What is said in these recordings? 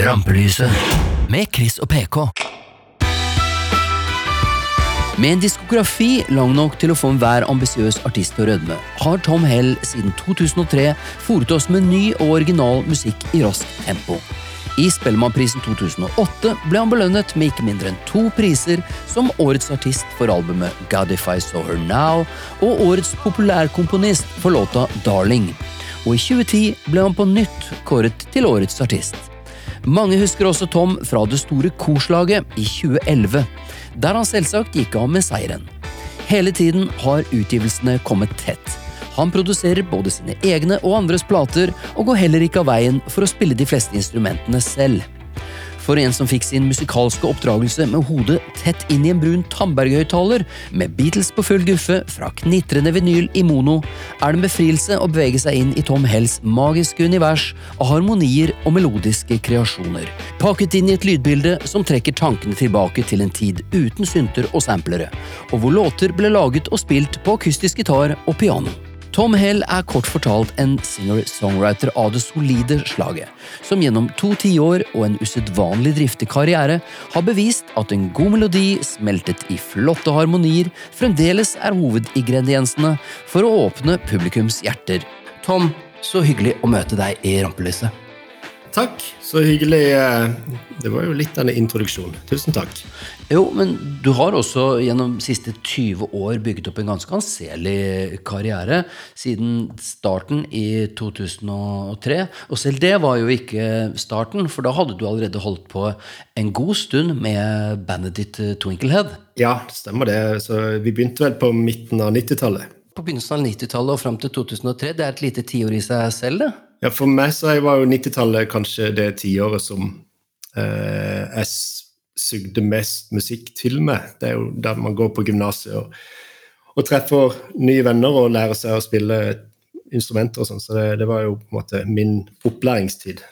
Rampelyset med Chris og PK. Med en diskografi lang nok til å få enhver ambisiøs artist til å rødme, har Tom Hell siden 2003 fòret oss med ny og original musikk i raskt tempo. I Spellemannprisen 2008 ble han belønnet med ikke mindre enn to priser som Årets artist for albumet God If I Saw Her Now og Årets populærkomponist for låta Darling. Og i 2010 ble han på nytt kåret til Årets artist. Mange husker også Tom fra det store korslaget i 2011, der han selvsagt gikk av med seieren. Hele tiden har utgivelsene kommet tett. Han produserer både sine egne og andres plater, og går heller ikke av veien for å spille de fleste instrumentene selv. For en som fikk sin musikalske oppdragelse med hodet tett inn i en brun Tamberg-høyttaler, med Beatles på full guffe fra knitrende vinyl i mono, er det en befrielse å bevege seg inn i Tom Hells magiske univers av harmonier og melodiske kreasjoner. Pakket inn i et lydbilde som trekker tankene tilbake til en tid uten synter og samplere, og hvor låter ble laget og spilt på akustisk gitar og piano. Tom Hell er kort fortalt en singer-songwriter av det solide slaget, som gjennom to tiår og en usedvanlig driftig karriere har bevist at en god melodi smeltet i flotte harmonier fremdeles er hovedingrediensene for å åpne publikums hjerter. Tom, så hyggelig å møte deg i rampelyset. Takk, så hyggelig. Det var jo litt av en introduksjon. Tusen takk. Jo, men du har også gjennom de siste 20 år bygget opp en ganske anselig karriere. Siden starten i 2003. Og selv det var jo ikke starten, for da hadde du allerede holdt på en god stund med bandet ditt Twinklehead. Ja, det stemmer det. Så vi begynte vel på midten av 90-tallet. På begynnelsen av 90-tallet og fram til 2003. Det er et lite tiår i seg selv, det? Ja, For meg så var jo 90-tallet kanskje det tiåret som eh, jeg sugde mest musikk til meg. Det er jo der man går på gymnaset og, og, treffer nye venner og lærer seg å spille instrumenter og sånn. Så det, det, var jo på en måte min opplæringstid.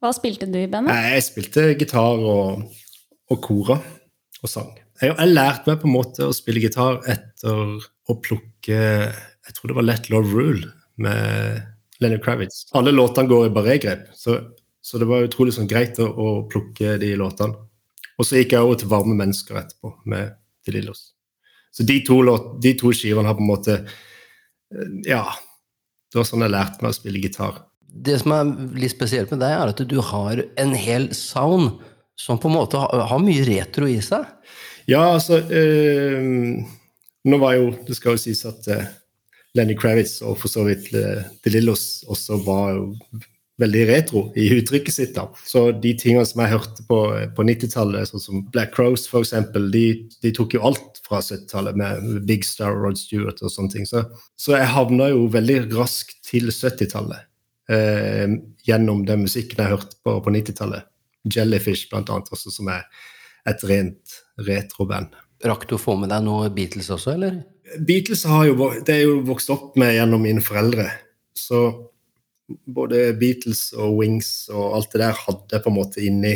Hva spilte du i bandet? Jeg spilte gitar og, og kora og sang. Jeg, jeg lærte meg på en måte å spille gitar etter å plukke Jeg tror det var Let Love Rule med Lenny Kravitz. Alle låtene går i barrégrep, så, så, det var utrolig sånn greit å, å, plukke de låtene. Og så gikk jeg over til Varme mennesker etterpå, med De Lillos. Så de to, låt, de to skivene har på en måte Ja. Det var sånn jeg lærte meg å spille gitar. Det som er litt spesielt med deg, er at du har en hel sound som på en måte har, har mye retro i seg. Ja, altså øh, Nå var jo Det skal jo sies at øh, Lenny Kravitz og for så vidt eh, De Lillos også var veldig retro i uttrykket sitt. da. Så de tingene som jeg hørte på, på 90-tallet, sånn som Black Crows f.eks., de, de tok jo alt fra 70-tallet med Big Star Rod Stewart og sånne ting. Så, så jeg havna jo veldig raskt til 70-tallet eh, gjennom den musikken jeg hørte på på 90-tallet. Jellyfish blant annet, også, som er et rent retroband. Rakk du å få med deg noe Beatles også, eller? Beatles har jo, det er jo vokst opp med gjennom mine foreldre. Så både Beatles og Wings og alt det der hadde jeg på en måte inni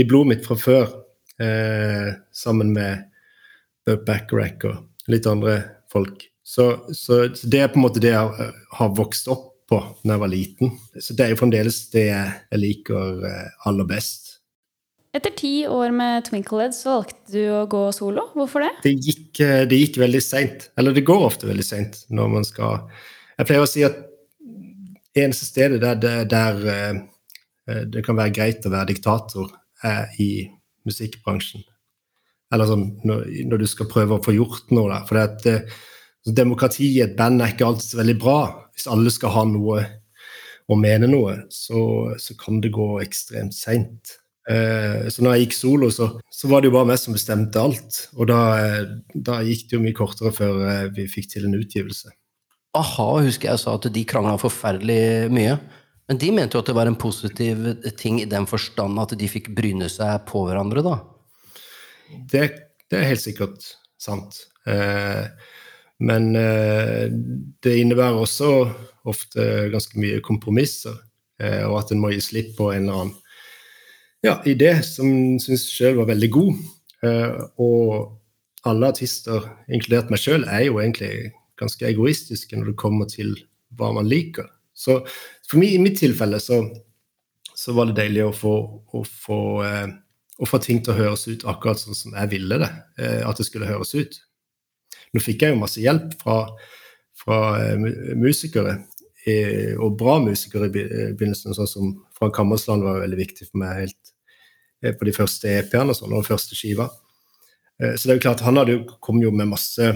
i blodet mitt fra før. Eh, sammen med Bub Backrack og litt andre folk. Så, så, det er på en måte det jeg har vokst opp på da jeg var liten. Så det er jo fremdeles det jeg liker eh, aller best. Etter ti år med Twinklehead så valgte du å gå solo. Hvorfor det? Det gikk, eh, det gikk veldig seint. Eller det går ofte veldig seint når man skal Jeg pleier å si at eneste stedet der, der, der uh, det kan være greit å være diktator, er i musikkbransjen. Eller sånn når, når du skal prøve å få gjort noe der. For det at, demokrati i et band er ikke alltid så veldig bra. Hvis alle skal ha noe og mene noe, så, så kan det gå ekstremt seint. Eh, så når jeg gikk solo, så, så, var det jo bare meg som bestemte alt. Og da, eh, da, gikk det jo mye kortere før eh, vi fikk til en utgivelse. A-ha husker jeg sa at de krangla forferdelig mye. Men de mente jo at det var en positiv ting i den forstand at de fikk bryne seg på hverandre, da? Det, det er helt sikkert sant. Eh, men eh, det innebærer også ofte ganske mye kompromisser, eh, og at en må gi slipp på en eller annen ja, idé som jeg syns sjøl var veldig god. Uh, og alle artister, inkludert meg sjøl, er jo egentlig ganske egoistiske når det kommer til hva man liker. Så for meg, i mitt tilfelle så, så var det deilig å få, å, få, eh, å få, ting til å høres ut akkurat sånn som jeg ville det. Eh, at det skulle høres ut. Nå fikk jeg jo masse hjelp fra, fra eh, musikere, eh, og bra musikere i begynnelsen, sånn som Frank Hammersland var veldig viktig for meg helt eh, på de første EP-ene og sånn, og første skiva. Eh, så det er jo klart, han hadde kom jo med masse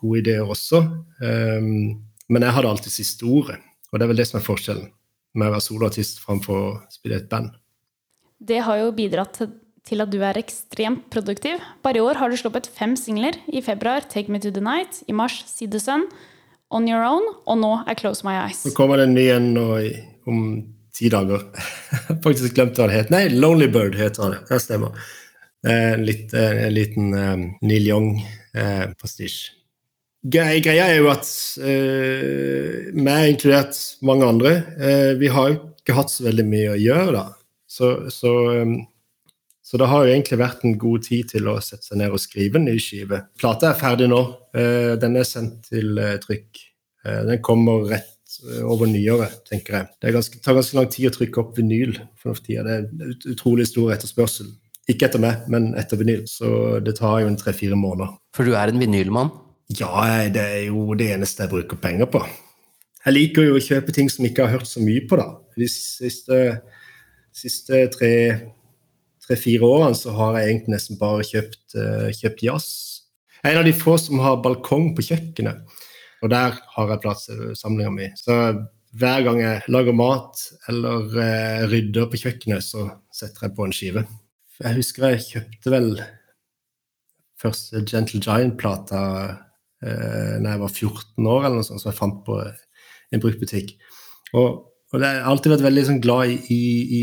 gode ideer også. Men jeg hadde alltid siste ordet, og det er vel det som er forskjellen med å være soloartist framfor å spille et band. Det har jo bidratt til at du er ekstremt produktiv. Bare i år har du sluppet fem singler. I februar 'Take Me To The Night', i mars 'See The Sun', 'On Your Own', og nå er 'Close My Eyes'. Så kommer det en ny en om ti dager. Faktisk glemte hva det het. Nei, 'Lonely Bird' heter det. Det stemmer. En, litt, en liten um, Neil Young-pastisj. Eh, Greia er jo at uh, meg, inkludert mange andre, uh, vi har jo ikke hatt så veldig mye å gjøre, da. Så, så, um, så, det har jo egentlig vært en god tid til å sette seg ned og skrive en ny skive. Plata er ferdig nå. Uh, den er sendt til trykk. den kommer rett over nyåret, tenker jeg. Det ganske, tar ganske lang tid å trykke opp vinyl for tida. Det er ut, utrolig stor etterspørsel. Ikke etter meg, men etter vinyl. Så det tar jo en tre-fire måneder. For du er en vinylmann? Ja, det er jo det eneste jeg bruker penger på. Jeg liker jo å kjøpe ting som jeg ikke har hørt så mye på, da. De siste, siste tre-fire årene så har jeg egentlig nesten bare kjøpt, uh, kjøpt jazz. Jeg er en av de få som har balkong på kjøkkenet, og der har jeg platesamlinga mi. Så hver gang jeg lager mat eller uh, rydder på kjøkkenet, så setter jeg på en skive. Jeg husker jeg kjøpte vel første Gentle Giant-plata eh, når jeg var 14 år, eller noe sånt, som jeg fant på en bruktbutikk. Og, og jeg har alltid vært veldig sånn, glad i, i,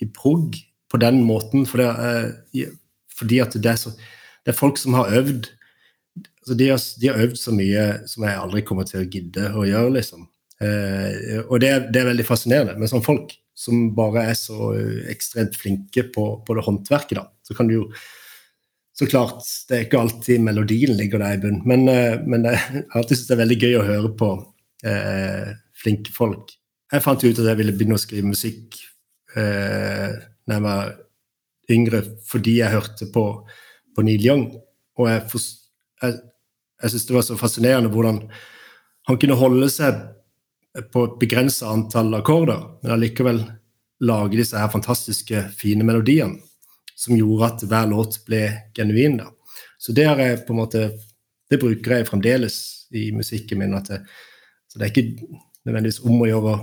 i, prog på den måten, for det, eh, fordi at det er, så, det er, folk som har øvd altså de, har, de, har, øvd så mye som jeg aldri kommer til å gidde å gjøre, liksom. Eh, og det, det, er veldig fascinerende Men sånn folk som bare er så ekstremt flinke på, på det håndverket. da, Så kan du jo så klart, det er ikke alltid melodien ligger der i bunnen, men, eh, men jeg har alltid syntes det er veldig gøy å høre på eh, flinke folk. Jeg fant ut at jeg ville begynne å skrive musikk eh, da jeg var yngre, fordi jeg hørte på, på Neil Young. Og jeg, for, jeg, jeg syns det var så fascinerende hvordan han kunne holde seg på et begrensa antall akkorder, men allikevel lage disse her fantastiske, fine melodiene som gjorde at hver låt ble genuin. Da. Så det har jeg på en måte, det bruker jeg fremdeles i musikken min. Det, så det er ikke nødvendigvis om å gjøre å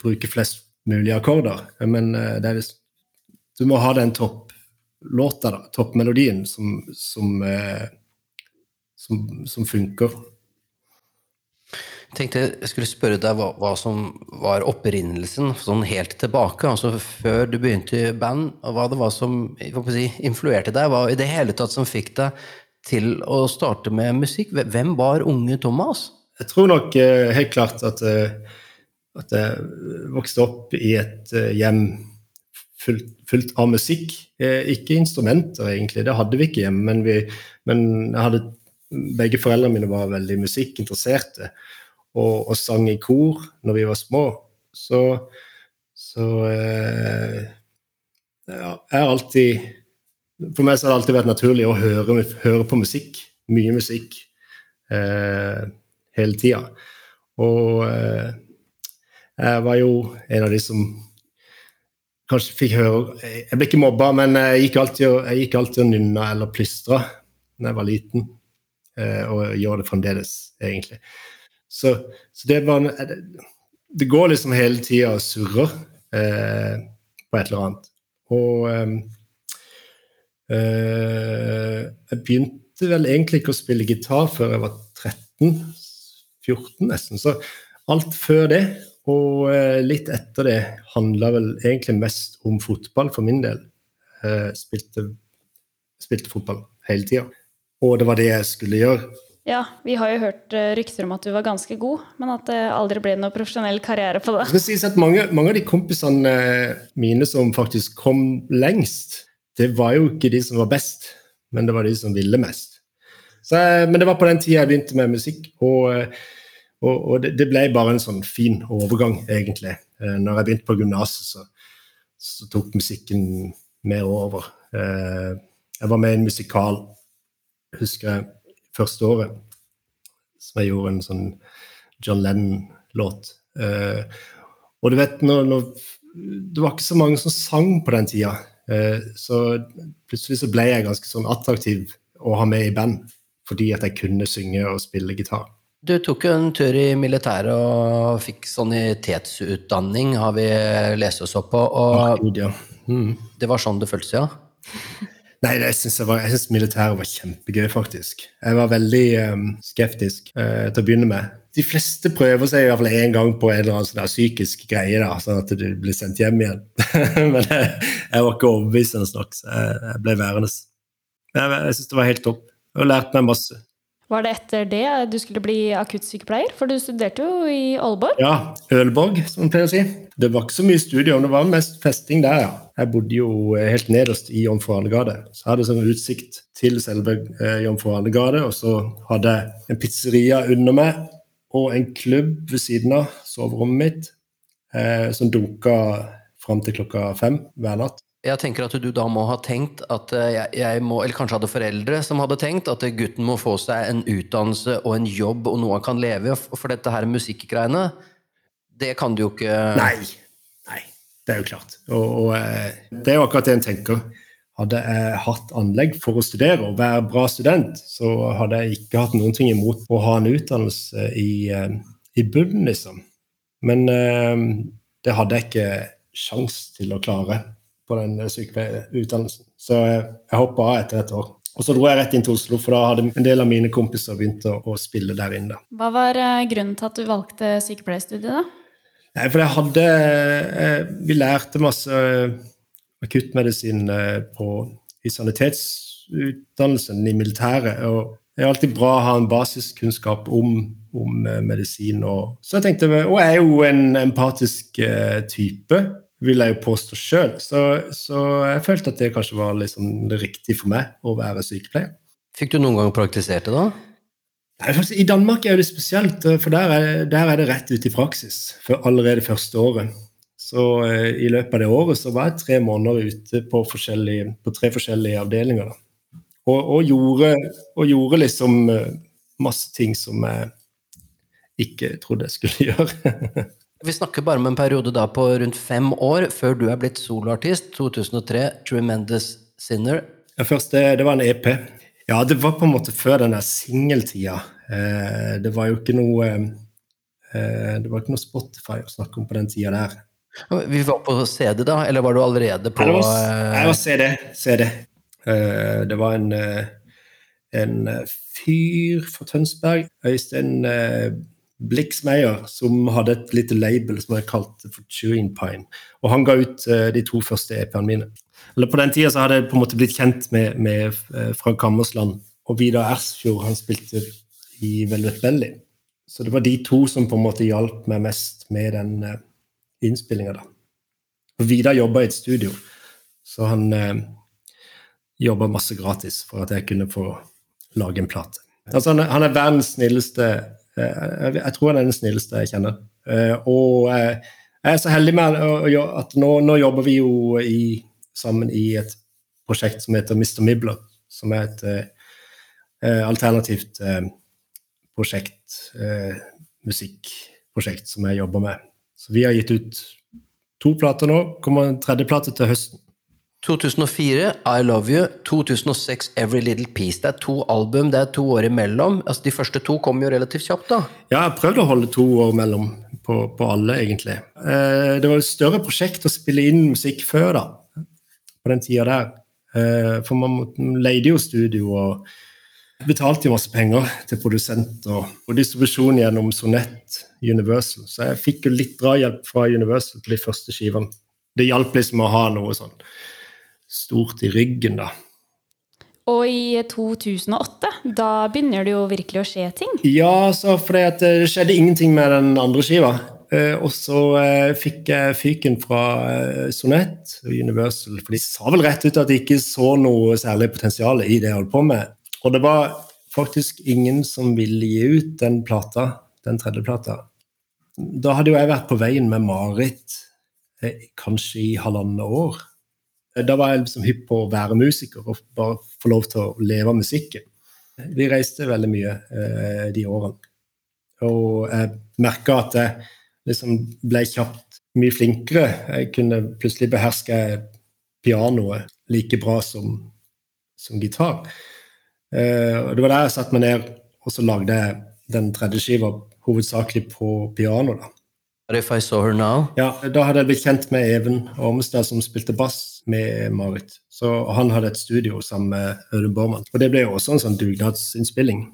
bruke flest mulig akkorder, men eh, er, du må ha den topplåta, toppmelodien, som, som, eh, som, som funker. Jeg tenkte jeg skulle spørre deg hva, hva, som var opprinnelsen sånn helt tilbake, altså før du begynte i band, og hva det var som si, influerte deg, hva i det hele tatt som fikk deg til å starte med musikk? Hvem var unge Thomas? Jeg tror nok eh, helt klart at, eh, at jeg vokste opp i et eh, hjem fullt, fullt, av musikk. Ikke instrumenter, egentlig, det hadde vi ikke hjemme, men, vi, men hadde, begge foreldrene mine var veldig musikkinteresserte og, og, sang i kor når vi var små, så, så eh, ja, jeg har alltid For meg så har det alltid vært naturlig å høre, høre på musikk. Mye musikk. Eh, hele tida. Og eh, jeg var jo en av de som kanskje fikk høre Jeg ble ikke mobba, men jeg gikk alltid, jeg gikk alltid og nynna eller plystra da jeg var liten. Eh, og gjør det fremdeles, egentlig. Så, så det, var, det går liksom hele tida og surrer eh, på et eller annet. Og ehm, eh, jeg begynte vel egentlig ikke å spille gitar før jeg var 13-14 nesten. Så alt før det og eh, litt etter det handla vel egentlig mest om fotball for min del. Eh, spilte, spilte fotball hele tida. Og det var det jeg skulle gjøre. Ja, vi har jo hørt eh, rykter om at du var ganske god, men at det aldri ble noe profesjonell karriere på det. Sies at mange, mange, av de kompisene eh, mine som faktisk kom lengst, det var jo ikke de som var best, men det var de som ville mest. Så, eh, men det var på den tida jeg begynte med musikk, og, og, og det, det, ble bare en sånn fin overgang, egentlig. Når jeg begynte på gymnaset, så, så tok musikken mer over. Jeg var med i en musikal, husker jeg, første året, som jeg gjorde en sånn John Lennon-låt. Eh, og du vet, når, når, det var ikke så mange som sang på den tida, eh, så plutselig så ble jeg ganske sånn attraktiv å ha med i band, fordi at jeg kunne synge og spille gitar. Du tok jo en tur i militæret og fikk sanitetsutdanning, har vi lest oss opp på. Og ja. mm. det var sånn det føltes, ja? Nei, jeg syns, militæret var kjempegøy, faktisk. Jeg var veldig um, skeptisk uh, til å begynne med. De fleste prøver seg i hvert fall én gang på en eller annen sånn psykisk greie, da, sånn at du blir sendt hjem igjen. Men jeg, jeg var ikke overbevisende nok, så jeg, jeg ble værende. Jeg, jeg syns det var helt topp. Jeg har lært meg masse. Var det etter det du skulle bli akuttsykepleier? For du studerte jo i Aalborg. Ja, Ølborg, som man pleier å si. Det var ikke så mye studium, det var mest festing der, ja. Jeg bodde jo eh, helt nederst i Jomfru Ane. Så jeg hadde sånn utsikt til selve eh, Jomfru Ane og så hadde jeg en pizzeria under meg og en klubb ved siden av soverommet mitt, eh, som dunka fram til klokka fem hver natt. Jeg tenker at du da må ha tenkt at eh, jeg, jeg må, eller kanskje hadde foreldre som hadde tenkt at gutten må få seg en utdannelse og en jobb og noe han kan leve av, for dette her musikkgreiene, det kan du jo ikke Nei. Nei, det er jo klart. Og, og eh, det er jo akkurat det en tenker. Hadde jeg hatt anlegg for å studere og være bra student, så hadde jeg ikke hatt noen ting imot å ha en utdannelse i, eh, i bunnen, liksom. Men eh, det hadde jeg ikke sjans til å klare på den sykepleierutdannelsen. Så jeg, jeg hoppa av etter et år. Og så dro jeg rett inn til Oslo, for da hadde en del av mine kompiser begynt å, å spille der inne. Hva var eh, grunnen til at du valgte sykepleierstudiet, da? Nei, for jeg hadde eh, Vi lærte masse eh, akuttmedisin eh, på, i sanitetsutdannelsen i militæret. Og det er alltid bra å ha en basiskunnskap om, om eh, medisin. Og, så jeg tenkte, og jeg er jo en empatisk eh, type, vil jeg jo påstå sjøl. Så, så jeg følte at det kanskje var liksom det riktige for meg å være sykepleier. Fikk du noen gang praktisert det, da? Nei, faktisk, I Danmark er det spesielt, for der er, der er det rett ut i praksis for allerede første året. Så eh, i løpet av det året så var jeg tre måneder ute på, forskjellige, på tre forskjellige avdelinger. Da. Og, og, gjorde, og gjorde liksom eh, masse ting som jeg ikke trodde jeg skulle gjøre. Vi snakker bare om en periode da på rundt fem år før du er blitt soloartist. 2003, Tremendous Sinner. Ja, først det, det var en EP. Ja, det var på en måte før den der singeltida. Eh, det var jo ikke noe eh, Det var ikke noe Spotify å snakke om på den tida der. Vi var på CD, da, eller var du allerede på var, eh, jeg var CD. CD. Eh, det var en, eh, en eh, fyr fra Tønsberg, Øystein Bliksmeier, som hadde et lite label som jeg kalte for Chewing Pine. Og han ga ut uh, de to første EP-ene mine. Eller På den tida hadde jeg på en måte blitt kjent med, med eh, Frank Hammersland og Vidar Ersfjord. Han spilte i Velvet Belly. Så det var de to som på en måte hjalp meg mest med den uh, innspillinga, Vidar jobba i et studio, så han uh, jobba masse gratis for at jeg kunne få lage en plate. Altså, han, er, han er verdens snilleste jeg, jeg tror han er den snilleste jeg kjenner. Uh, og uh, jeg er så heldig med at nå, nå jobber vi jo i, sammen i et prosjekt som heter Mr. Mibler, som er et alternativt prosjekt, musikkprosjekt som jeg jobber med. Så vi har gitt ut to plater nå. Kommer en tredje plate til høsten. 2004, I Love You. 2006, Every Little Piece. Det er to album, det er to år imellom. Altså, De første to kom jo relativt kjapt, da. Ja, jeg har prøvd å holde to år mellom på, på alle, egentlig. Eh, det var et større prosjekt å spille inn musikk før, da. På den tida der. Eh, for man, man leide jo studio og betalte jo masse penger til produsent og, og distribusjon gjennom Sonett Universal. Så jeg fikk jo litt drahjelp fra Universal til de første skivene. Det hjalp liksom å ha noe sånn stort i ryggen, da. Og i 2008, da begynner det jo virkelig å skje ting? Ja, så fordi det skjedde ingenting med den andre skiva. Eh, og så eh, fikk jeg fyken fra eh, Sonett og Universal, for de sa vel rett ut at de ikke så noe særlig potensial i det jeg holdt på med. Og det var faktisk ingen som ville gi ut den plata, den tredje plata. Da hadde jo jeg vært på veien med Marit eh, kanskje i halvannet år. Da var jeg liksom hypp på å være musiker og bare få lov til å leve av musikken. Vi reiste veldig mye eh, de årene. Og jeg merka at jeg liksom ble kjapt mye flinkere. Jeg kunne plutselig beherske pianoet like bra som, som gitar. Eh, og det var der jeg satte meg ned og så lagde jeg den tredje skiva hovedsakelig på piano. da. If I Saw Her Now? Ja, Da hadde jeg blitt kjent med Even Ormestad, som spilte bass med Marit. Så Han hadde et studio sammen med Audun Bormann. Og det ble jo også en sånn dugnadsinnspilling.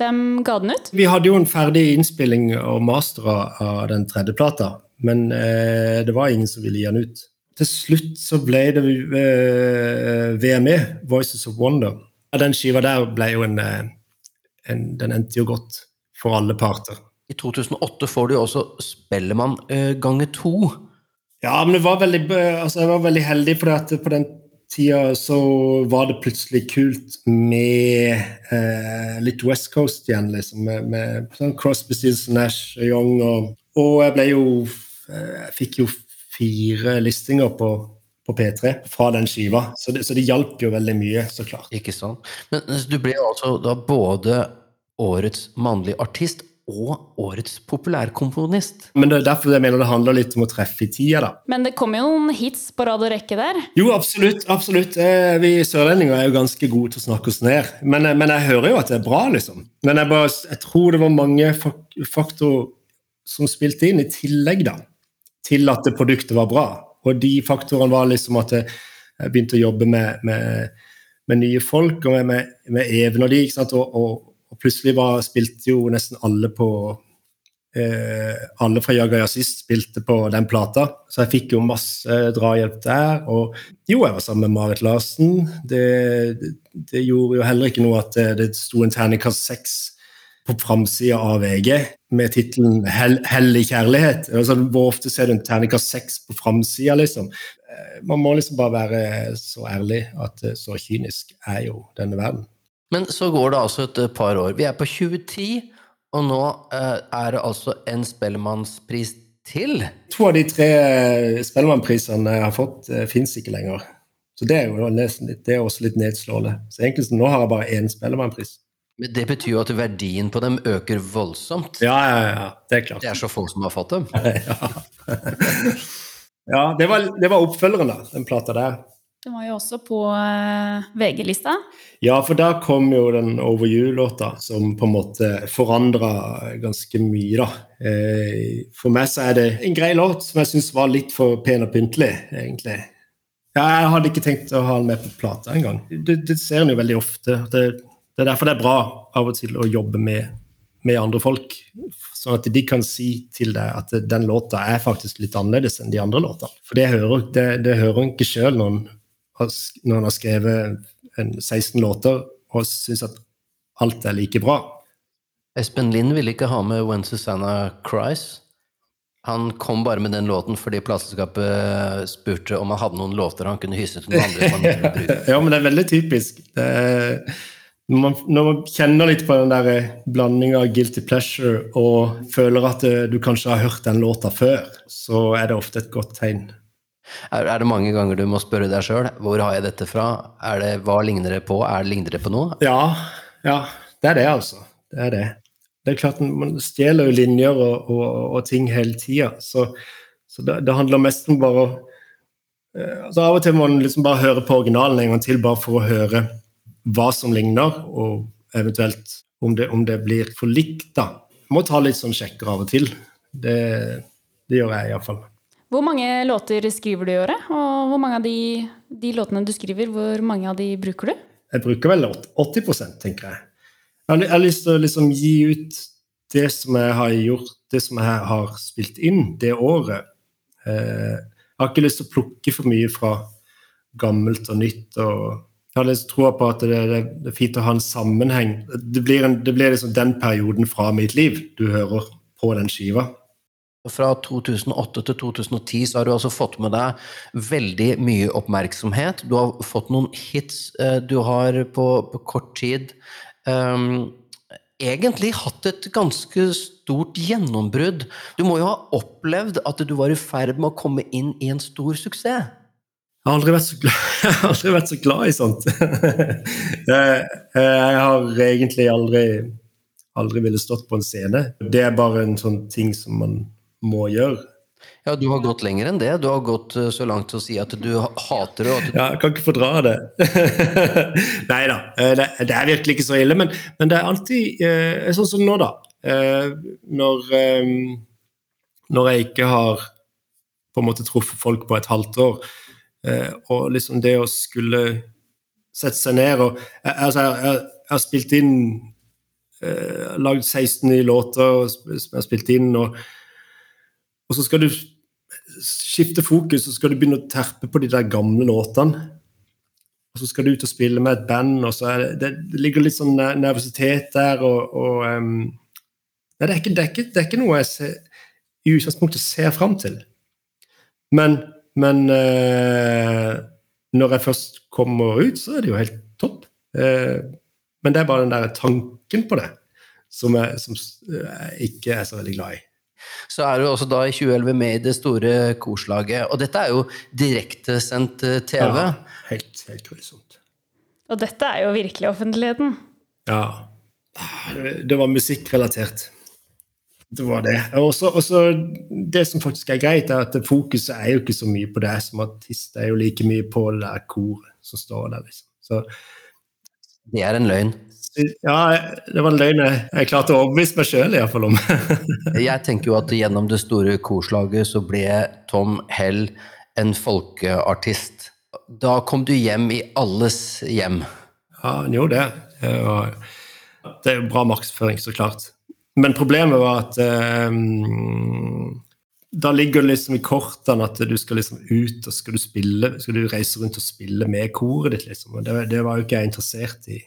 Hvem ga den ut? Vi hadde jo en ferdig innspilling og master av den tredje plata, men eh, det var ingen som ville gi den ut. Til slutt så ble det eh, VME, Voices of Wonder. Ja, Den skiva der ble jo en, eh, en Den endte jo godt for alle parter. I 2008 får du jo også Spellemann eh, ganger to. Ja, men det var veldig, altså jeg var veldig heldig, for på den tida så var det plutselig kult med eh, litt West Coast igjen, liksom. Med, med sånn Crosby, Seals, Nash, Young og, og jeg ble jo eh, Jeg fikk jo fire listinger på, på P3 fra den skiva, så det, det hjalp jo veldig mye, så klart. Ikke sant. Men du ble altså da både årets mannlige artist og årets populærkomponist. Men det er derfor jeg mener det handler litt om å treffe i tida, da. Men det kommer jo noen hits på rad og rekke der? Jo, absolutt. absolutt. Eh, vi sørlendinger er jo ganske gode til å snakke oss ned. Men, eh, men jeg hører jo at det er bra, liksom. Men jeg, bare, jeg tror det var mange faktorer som spilte inn, i tillegg da, til at det produktet var bra. Og de faktorene var liksom at jeg begynte å jobbe med, med, med nye folk og med, med Even og de. ikke sant, og, og og plutselig var, spilte jo nesten alle på eh, Alle fra Jaga Jazzist spilte på den plata, så jeg fikk jo masse drahjelp der. Og jo, jeg var sammen med Marit Larsen. Det, det, det gjorde jo heller ikke noe at det, det sto en terningkast seks på framsida av VG med tittelen 'Hellig kjærlighet'. Altså, hvor ofte ser du en terningkast seks på framsida, liksom? Eh, man må liksom bare være så ærlig at eh, så kynisk er jo denne verden. Men så går det altså et par år. Vi er på 2010, og nå eh, er det altså en Spellemannspris til. To av de tre Spellemannprisene jeg har fått, eh, fins ikke lenger. Så det er jo litt, det er også litt nedslående. Så egentlig så nå har jeg bare én Spellemannpris. Men det betyr jo at verdien på dem øker voldsomt. Ja, ja, ja, det er klart. Det er så få som har fått dem. ja, ja det, var, det var oppfølgeren, da, den plata der. Den var jo også på uh, VG-lista. Ja, for da kom jo den Over You-låta, som på en måte forandra ganske mye, da. Eh, for meg så er det en grei låt som jeg syns var litt for pen og pyntelig, egentlig. Jeg hadde ikke tenkt å ha den med på plata engang. Det, det ser en jo veldig ofte. Det, det, er derfor det er bra av og til å jobbe med, med andre folk. Sånn at de kan si til deg at den låta er faktisk litt annerledes enn de andre låtene. For det hører, det, det hører ikke sjøl når når han har skrevet 16 låter og syns at alt er like bra. Espen Lind ville ikke ha med When Susanna Cries. Han kom bare med den låten fordi plateselskapet spurte om han hadde noen låter han kunne hysse til noen andre. ja, men det er veldig typisk. Er, når, man, når, man, kjenner litt på den der blandinga av guilty pleasure og føler at du kanskje har hørt den låta før, så er det ofte et godt tegn. Er, er, det mange ganger du må spørre deg sjøl hvor har jeg dette fra? Det, hva ligner det på? Er det ligner det på noe? Ja, ja, det er det, altså. Det er det. Det er klart Man stjeler jo linjer og, og, og ting hele tida, så, så det, det, handler mest om bare å altså Av og til må man liksom bare høre på originalen en gang til, bare for å høre hva som ligner, og eventuelt om det, om det blir for likt. da. Man må ta litt sånn sjekker av og til. Det, det gjør jeg iallfall. Hvor mange låter skriver du i året? Og hvor mange av de, de, låtene du skriver, hvor mange av de bruker du? Jeg bruker vel 80 tenker jeg. Jeg har lyst til å liksom gi ut det som jeg har gjort, det som jeg har spilt inn det året. Eh, jeg har ikke lyst til å plukke for mye fra gammelt og nytt. og jeg har lyst til å tro på at det, er fint å ha en sammenheng. Det blir, en, det blir liksom den perioden fra mitt liv du hører på den skiva. Fra 2008 til 2010 så har du altså fått med deg veldig mye oppmerksomhet. Du har fått noen hits eh, du har på, på kort tid. Um, egentlig hatt et ganske stort gjennombrudd. Du må jo ha opplevd at du var i ferd med å komme inn i en stor suksess? Jeg har aldri vært så glad, aldri vært så glad i sånt. jeg har egentlig aldri, aldri ville stått på en scene. Det er bare en sånn ting som man må gjøre. Ja, du har gått lenger enn det. Du har gått eh, så langt til å si at du hater det. Du... Ja, jeg kan ikke fordra det. Nei da, eh, det, det, er virkelig ikke så ille. Men, men det er alltid eh, sånn som nå, da. Når, når jeg ikke har på en måte truffet folk på et halvt år, og liksom det å skulle sette seg ned og altså, jeg, jeg har spilt inn Lagd 16 nye låter som jeg har spilt inn. og og så skal du skifte fokus, og så skal du begynne å terpe på de der gamle låtene. Og så skal du ut og spille med et band, og så det, det ligger litt sånn nervøsitet der. og, og um, nei, det, er ikke, det, er ikke, det, er ikke, noe jeg ser, i utgangspunktet ser fram til. Men, men uh, når jeg først kommer ut, så er det jo helt topp. Uh, men det er bare den der tanken på det som jeg, som jeg ikke er så veldig glad i så er du også da i 2011 med i det store korslaget. Og dette er jo direktesendt eh, TV. Ja, helt, helt grusomt. Og dette er jo virkelig offentligheten. Ja. Det var musikkrelatert. Det var det. Og så det som faktisk er greit, er at fokuset er jo ikke så mye på det som artist. Det er jo like mye på det der koret som står der, liksom. Så, det er en løgn. Ja, det var en løgn jeg klarte å overbevise meg sjøl iallfall om. jeg tenker jo at gjennom det store korslaget så ble Tom Hell en folkeartist. Da kom du hjem i alles hjem. Ja, han gjorde det. Det er jo bra markedsføring, så klart. Men problemet var at eh, da ligger det liksom i kortene at du skal liksom ut og skal du spille, skal du reise rundt og spille med koret ditt. liksom. Det, det var jo ikke jeg interessert i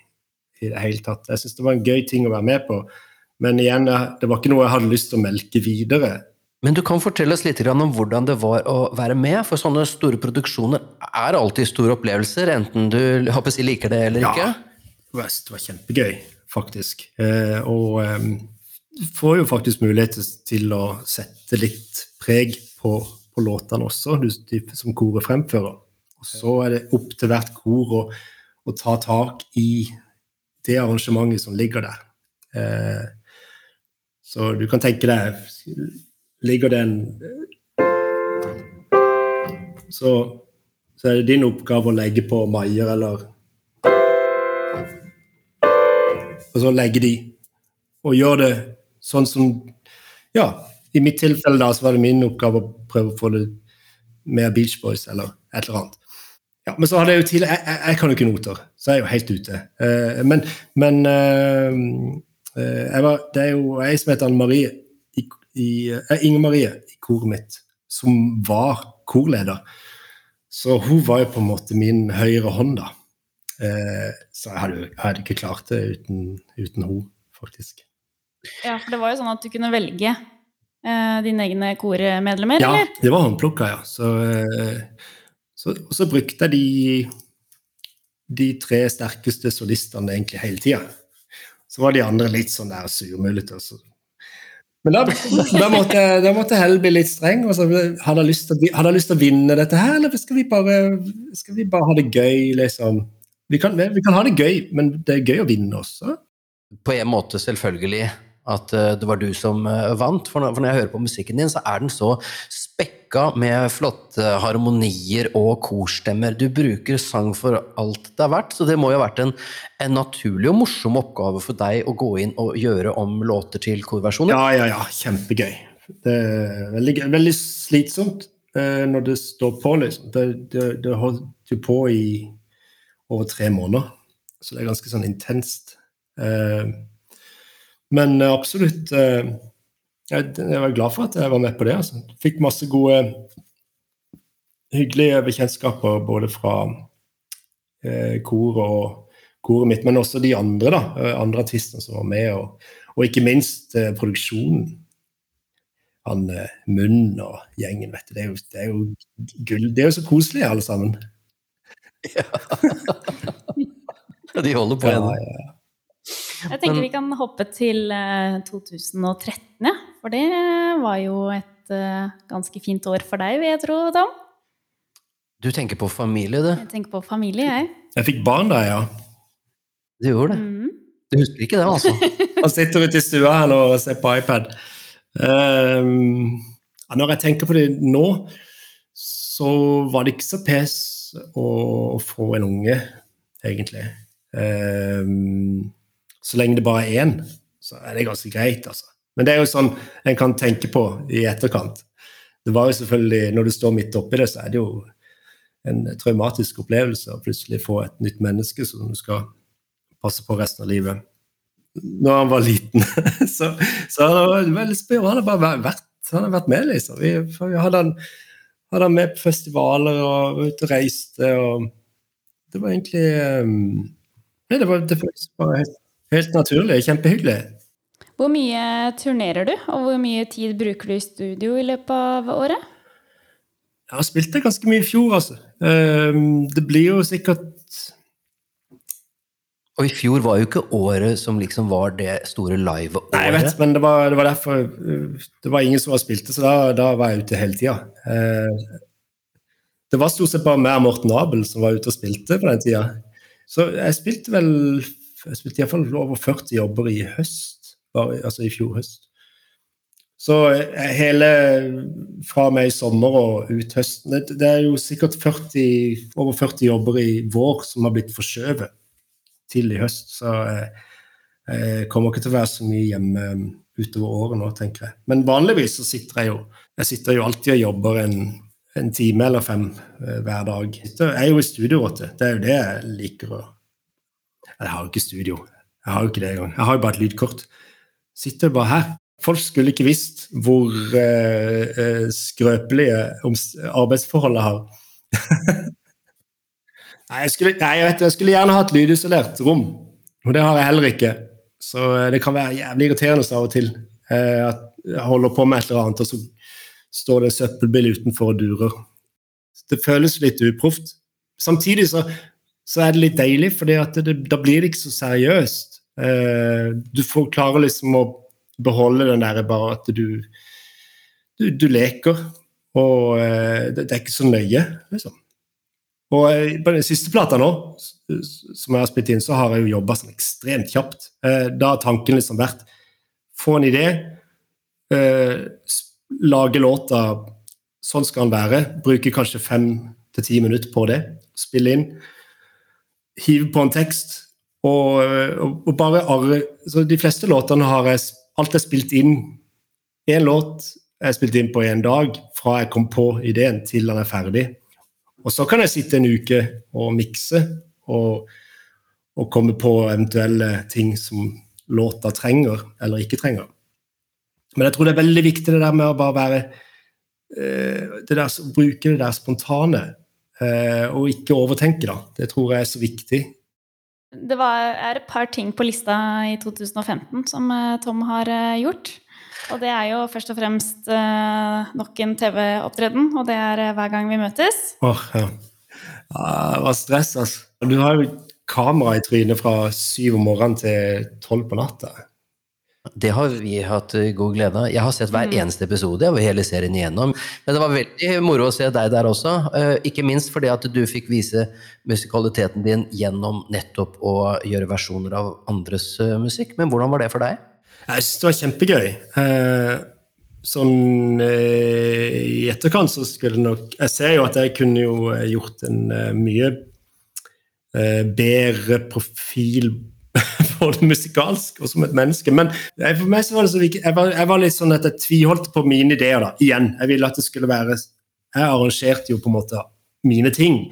i det hele tatt. Jeg syns det var en gøy ting å være med på. Men igjen, det var ikke noe jeg hadde lyst til å melke videre. Men du kan fortelle oss litt om hvordan det var å være med, for sånne store produksjoner er alltid store opplevelser, enten du håper jeg, liker det eller ikke? Ja, det var kjempegøy, faktisk. Eh, og du får jo faktisk mulighet til å sette litt preg på, på låtene også, som koret fremfører. Og så er det opp til hvert kor å, å ta tak i det arrangementet som ligger der. Eh, så du kan tenke deg Ligger det en så, så, er det din oppgave å legge på maier eller Og så legge de. Og gjøre det sånn som Ja, i mitt tilfelle da, så var det min oppgave å prøve å få det mer Beach Boys eller et eller annet. Ja, men så hadde jeg jo tidligere jeg, jeg, jeg, kan jo ikke noter, så jeg er jo helt ute. Uh, men, men uh, var, det er jo ei som heter Anne Marie i, i, uh, Inger Marie i koret mitt, som var korleder. Så hun var jo på en måte min høyre hånd, da. så jeg hadde, jeg hadde ikke klart det uten, uten hun, faktisk. Ja, for det var jo sånn at du kunne velge dine egne kormedlemmer, ja, eller? Ja, det var håndplukka, ja. Så så, og så brukte de, de tre sterkeste solistene egentlig hele tida. Så var de andre litt sånn der surmulete. Men da, da, måtte, da måtte Hell bli litt streng. og så Hadde jeg lyst, til å vinne dette her, eller skal vi bare, skal vi bare ha det gøy, liksom? Vi kan, vi kan, ha det gøy, men det er gøy å vinne også. På en måte, selvfølgelig at eh, det var du som eh, vant. For når jeg hører på musikken din, så er den så spekka med flotte harmonier og korstemmer. Du bruker sang for alt det er verdt, så det må jo ha vært en, en naturlig og morsom oppgave for deg å gå inn og gjøre om låter til korversjoner? Ja, ja, ja. Kjempegøy. Det er veldig, veldig slitsomt eh, når det står på, liksom. Det, det, det holdt jo på i over tre måneder, så det er ganske sånn intenst. Eh, men eh, absolutt eh, Jeg var glad for at jeg var med på det. Altså. Fikk masse gode, hyggelige bekjentskaper både fra eh, koret og koret mitt, men også de andre da, andre artistene som var med, og, og ikke minst eh, produksjonen. Han eh, Munn og gjengen, vet du. Det er jo, det er jo gull. Det er jo så koselig, alle sammen. Ja. De holder på ennå. Ja, ja. Jeg tenker vi kan hoppe til eh, 2013, ja. For det var jo et eh, ganske fint år for deg, vil jeg tro, Tom. Du tenker på familie, du. Jeg tenker på familie, jeg. Jeg fikk barn da, ja. Du gjorde det. Mm. Du husker ikke det, altså? Han sitter ute i stua her nå og ser på iPad. Um, ja, når jeg tenker på det nå, så var det ikke så pes å få en unge, egentlig. Ehm, så lenge det bare er én, så er det ganske greit, altså. Men det er jo sånn en kan tenke på i etterkant. Det var jo selvfølgelig, Når du står midt oppi det, så er det jo en traumatisk opplevelse å plutselig få et nytt menneske som du skal passe på resten av livet. Når han var liten. så, så han var veldig spør, Han har bare vært, han har vært med, liksom. Vi, vi hadde, han, hadde han med på festivaler og var ute og reiste. og Det var egentlig um, Det var det bare helt, helt naturlig. Kjempehyggelig. Hvor mye turnerer du, og hvor mye tid bruker du i studio i løpet av året? Jeg har spilt det ganske mye i fjor, altså. Um, det blir jo sikkert Og i fjor var jo ikke året som liksom var det store Nei, jeg vet, live-året. men det var, det var derfor uh, Det var ingen som var spilte, så da, da var jeg ute hele tida. Uh, det var stort sett bare meg og Morten Abel som var ute og spilte på den tida. Så jeg spilte vel Jeg spilte iallfall over 40 jobber i høst, bare, altså i fjor høst. Så eh, hele fra meg i sommer og ut høsten det, det er jo sikkert 40, over 40 jobber i vår som har blitt forskjøvet til i høst. Så jeg, jeg kommer ikke til å være så mye hjemme um, utover året nå, tenker jeg. Men vanligvis så sitter jeg jo jeg sitter jo alltid og jobber en, en time eller fem eh, hver dag. Jeg er jo i studio, vet. Det er jo det jeg liker å Jeg har jo ikke studio. Jeg har jo ikke det engang. Jeg har jo bare et lydkort. Sitter bare her. Folk skulle ikke visst hvor eh, eh, skrøpelige arbeidsforhold jeg har. Nei, jeg skulle, nei, jeg, vet, jeg skulle gjerne ha et lydisolert rom, og det har jeg heller ikke. Så eh, det kan være jævlig irriterende av og til eh, at jeg holder på med et eller annet, og så står det en søppelbil utenfor og durer. Det føles litt uproft. Samtidig så, så er det litt deilig, for da blir det ikke så seriøst. Eh, du får klare liksom å beholde den der bare at du, du, du leker, og eh, det, er ikke så nøye, liksom. Og eh, på den siste plata nå, som jeg har spilt inn, så har jeg jo jobba sånn ekstremt kjapt. Da har tanken liksom vært få en idé, lage låta sånn skal den være, bruke kanskje fem til ti minutter på det, spille inn, hive på en tekst, og, og, og bare arre Så de fleste låtene har jeg alt er spilt inn. Én låt er spilt inn på én dag, fra jeg kom på ideen til den er ferdig. Og så kan jeg sitte en uke og mikse og, og komme på eventuelle ting som låta trenger eller ikke trenger. Men jeg tror det er veldig viktig det der med å bare være eh, det der, Bruke det der spontane, og ikke overtenke, da. Det tror jeg er så viktig. Det var, er et par ting på lista i 2015 som eh, Tom har eh, gjort. Og det er jo først og fremst eh, nok en TV-opptreden, og det er eh, Hver gang vi møtes. Åh, ja. ja. Det var stress, altså. Du har jo kamera i trynet fra syv om morgenen til tolv på natta. Det har vi hatt eh, god glede av. Jeg har sett hver eneste episode av hele serien igjennom. Men det var veldig moro å se deg der også. eh, Ikke minst fordi at du fikk vise musikaliteten din gjennom nettopp å gjøre versjoner av andres eh, musikk. Men hvordan var det for deg? Jeg synes det var kjempegøy. Eh, sånn i etterkant så skulle nok Jeg ser jo at jeg kunne jo gjort en mye eh, bedre profil både musikalsk og som et menneske. Men for meg så var det så viktig jeg var, jeg var litt sånn at jeg tviholdt på mine ideer. da, Igjen. Jeg ville at det skulle være Jeg arrangerte jo på en måte mine ting.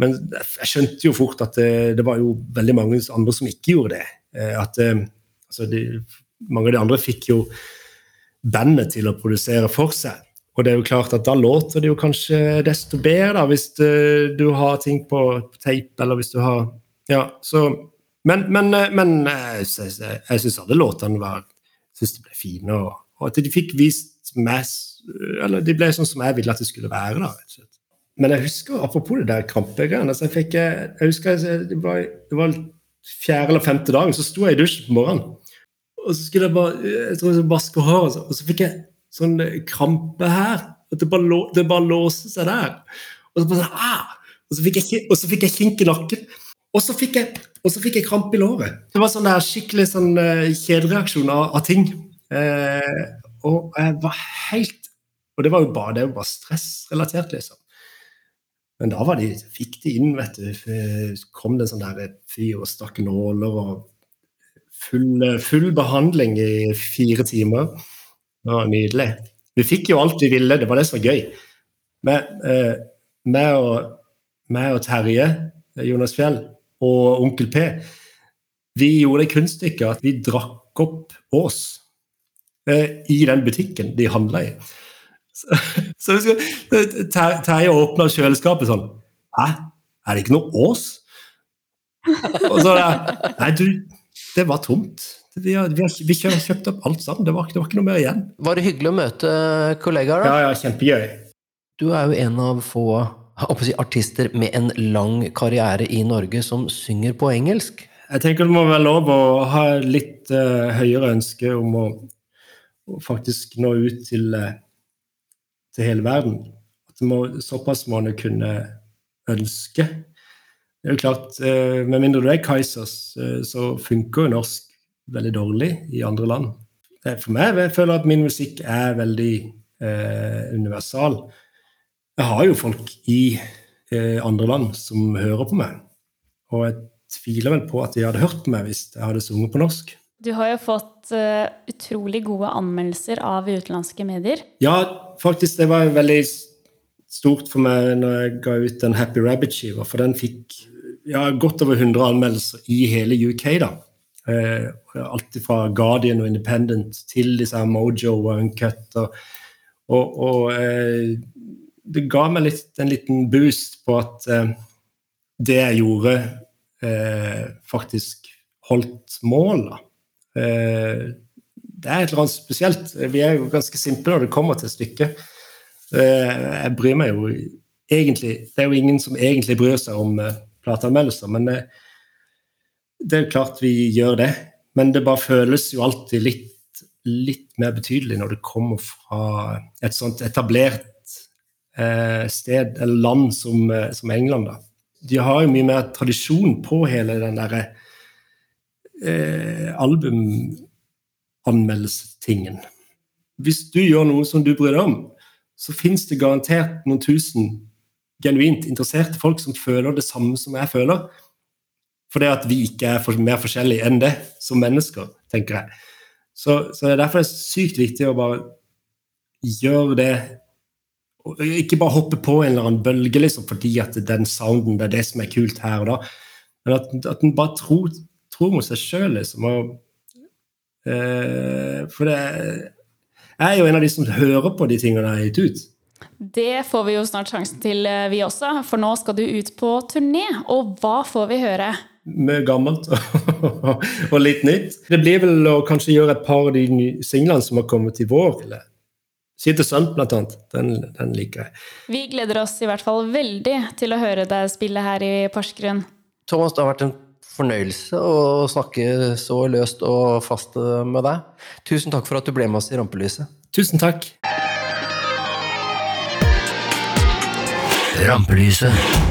Men jeg skjønte jo fort at det, det var jo veldig mange andre som ikke gjorde det. Eh, At eh, altså de, Mange av de andre fikk jo bandet til å produsere for seg. Og det er jo klart at da låter det jo kanskje desto bedre da, hvis eh, du har ting på tape, eller hvis du har Ja, så Men, men, eh, men eh, jeg, jeg, syns alle låtene var synes de ble fine, og, og at de fikk vist mass Eller de ble sånn som jeg ville at det skulle være, da, rett og slett. Men jeg husker, apropos det der krampegreiene altså jeg, eh, jeg husker jeg- det var, det var fjerde eller femte dagen så sto jeg i dusjen på morgenen. Og så skulle jeg bare jeg tror jeg skulle vaske håret, og så fikk jeg sånn krampe her. At det bare, lå, det bare låste seg der. Og så, bare, sånn, ah! og så fikk jeg, og jeg kink i nakken. Og så fikk jeg, fikk jeg krampe i låret. Det var sånn der skikkelig sånn uh, kjedereaksjon av, av ting. Uh, og jeg var helt Og det var jo bare, det var bare stressrelatert, liksom. Men da var de, fikk de inn, vet du. kom det en sånn der fyr og stakk nåler og full, full behandling i fire timer. Det var nydelig. Vi fikk jo alt vi ville, det var det som var gøy. Med, eh, og, og Terje, Jonas Fjell, og Onkel P, vi gjorde det kunststykket at vi drakk opp Ås eh, i den butikken de handla i. Så, så Terje åpna kjøleskapet sånn Hæ, er det ikke noe Ås? Og så Nei, du, det var tomt. Vi, har, vi, har, vi kjøpt opp alt sammen. Det var, det var, ikke noe mer igjen. Var det hyggelig å møte kollegaer? da? Ja, ja, kjempegøy. Du er jo en av få si, artister med en lang karriere i Norge som synger på engelsk. Jeg tenker det må være lov å ha litt uh, høyere ønske om å, å, faktisk nå ut til, uh, til hele verden. At må, såpass må man kunne ønske. Det er jo klart, uh, Med mindre du er Kaizers, så funker jo norsk veldig dårlig i andre land. For meg jeg føler at min musikk er veldig universal. Jeg har jo folk i eh, andre land som hører på meg, og jeg tviler vel på at de hadde hørt på meg hvis jeg hadde sunget på norsk. Du har jo fått uh, utrolig gode anmeldelser av utenlandske medier. Ja, faktisk. Det var veldig stort for meg når jeg ga ut den Happy Rabbit-skiva, for den fikk ja, godt over 100 anmeldelser i hele UK. da. Eh, alt fra Guardian og Independent til disse Mojo og Uncut. Og, og, og eh, det ga meg litt, en liten boost på at eh, det jeg gjorde, eh, faktisk holdt mål. Eh, det er et eller annet spesielt. Vi er jo ganske simple når det kommer til stykket. Eh, jeg bryr meg jo egentlig Det er jo ingen som egentlig bryr seg om plateanmeldelser, men det er jo klart vi gjør det, men det bare føles jo alltid litt, litt mer betydelig når det kommer fra et sånt etablert eh, sted eller land som, eh, som, England. da. De har jo mye mer tradisjon på hele den derre eh, albumanmeldelsestingen. Hvis du gjør noe som du bryr deg om, så fins det garantert noen tusen genuint interesserte folk som føler det samme som jeg føler. Fordi at vi ikke er for, mer forskjellige enn det som mennesker, tenker jeg. Så, så det er det sykt viktig å bare gjøre det Ikke bare hoppe på en eller annen bølge liksom, fordi at den sounden det er det som er kult her og da, men at, at en bare tror, tror mot seg sjøl, liksom. Og, uh, for det jeg er jo en av de som hører på de tingene jeg har gitt ut. Det får vi jo snart sjansen til, eh, vi også, for nå skal du ut på turné. Og hva får vi høre? mye gammelt og litt nytt. Det blir vel å kanskje gjøre et par av de singlene som har kommet i vår. eller Sitte Sunt, blant annet. Den, den, liker jeg. Vi gleder oss i hvert fall veldig til å høre deg spille her i Porsgrunn. Thomas, det har vært en fornøyelse å snakke så løst og fast med deg. Tusen takk for at du ble med oss i Rampelyset. Tusen takk. Rampelyset.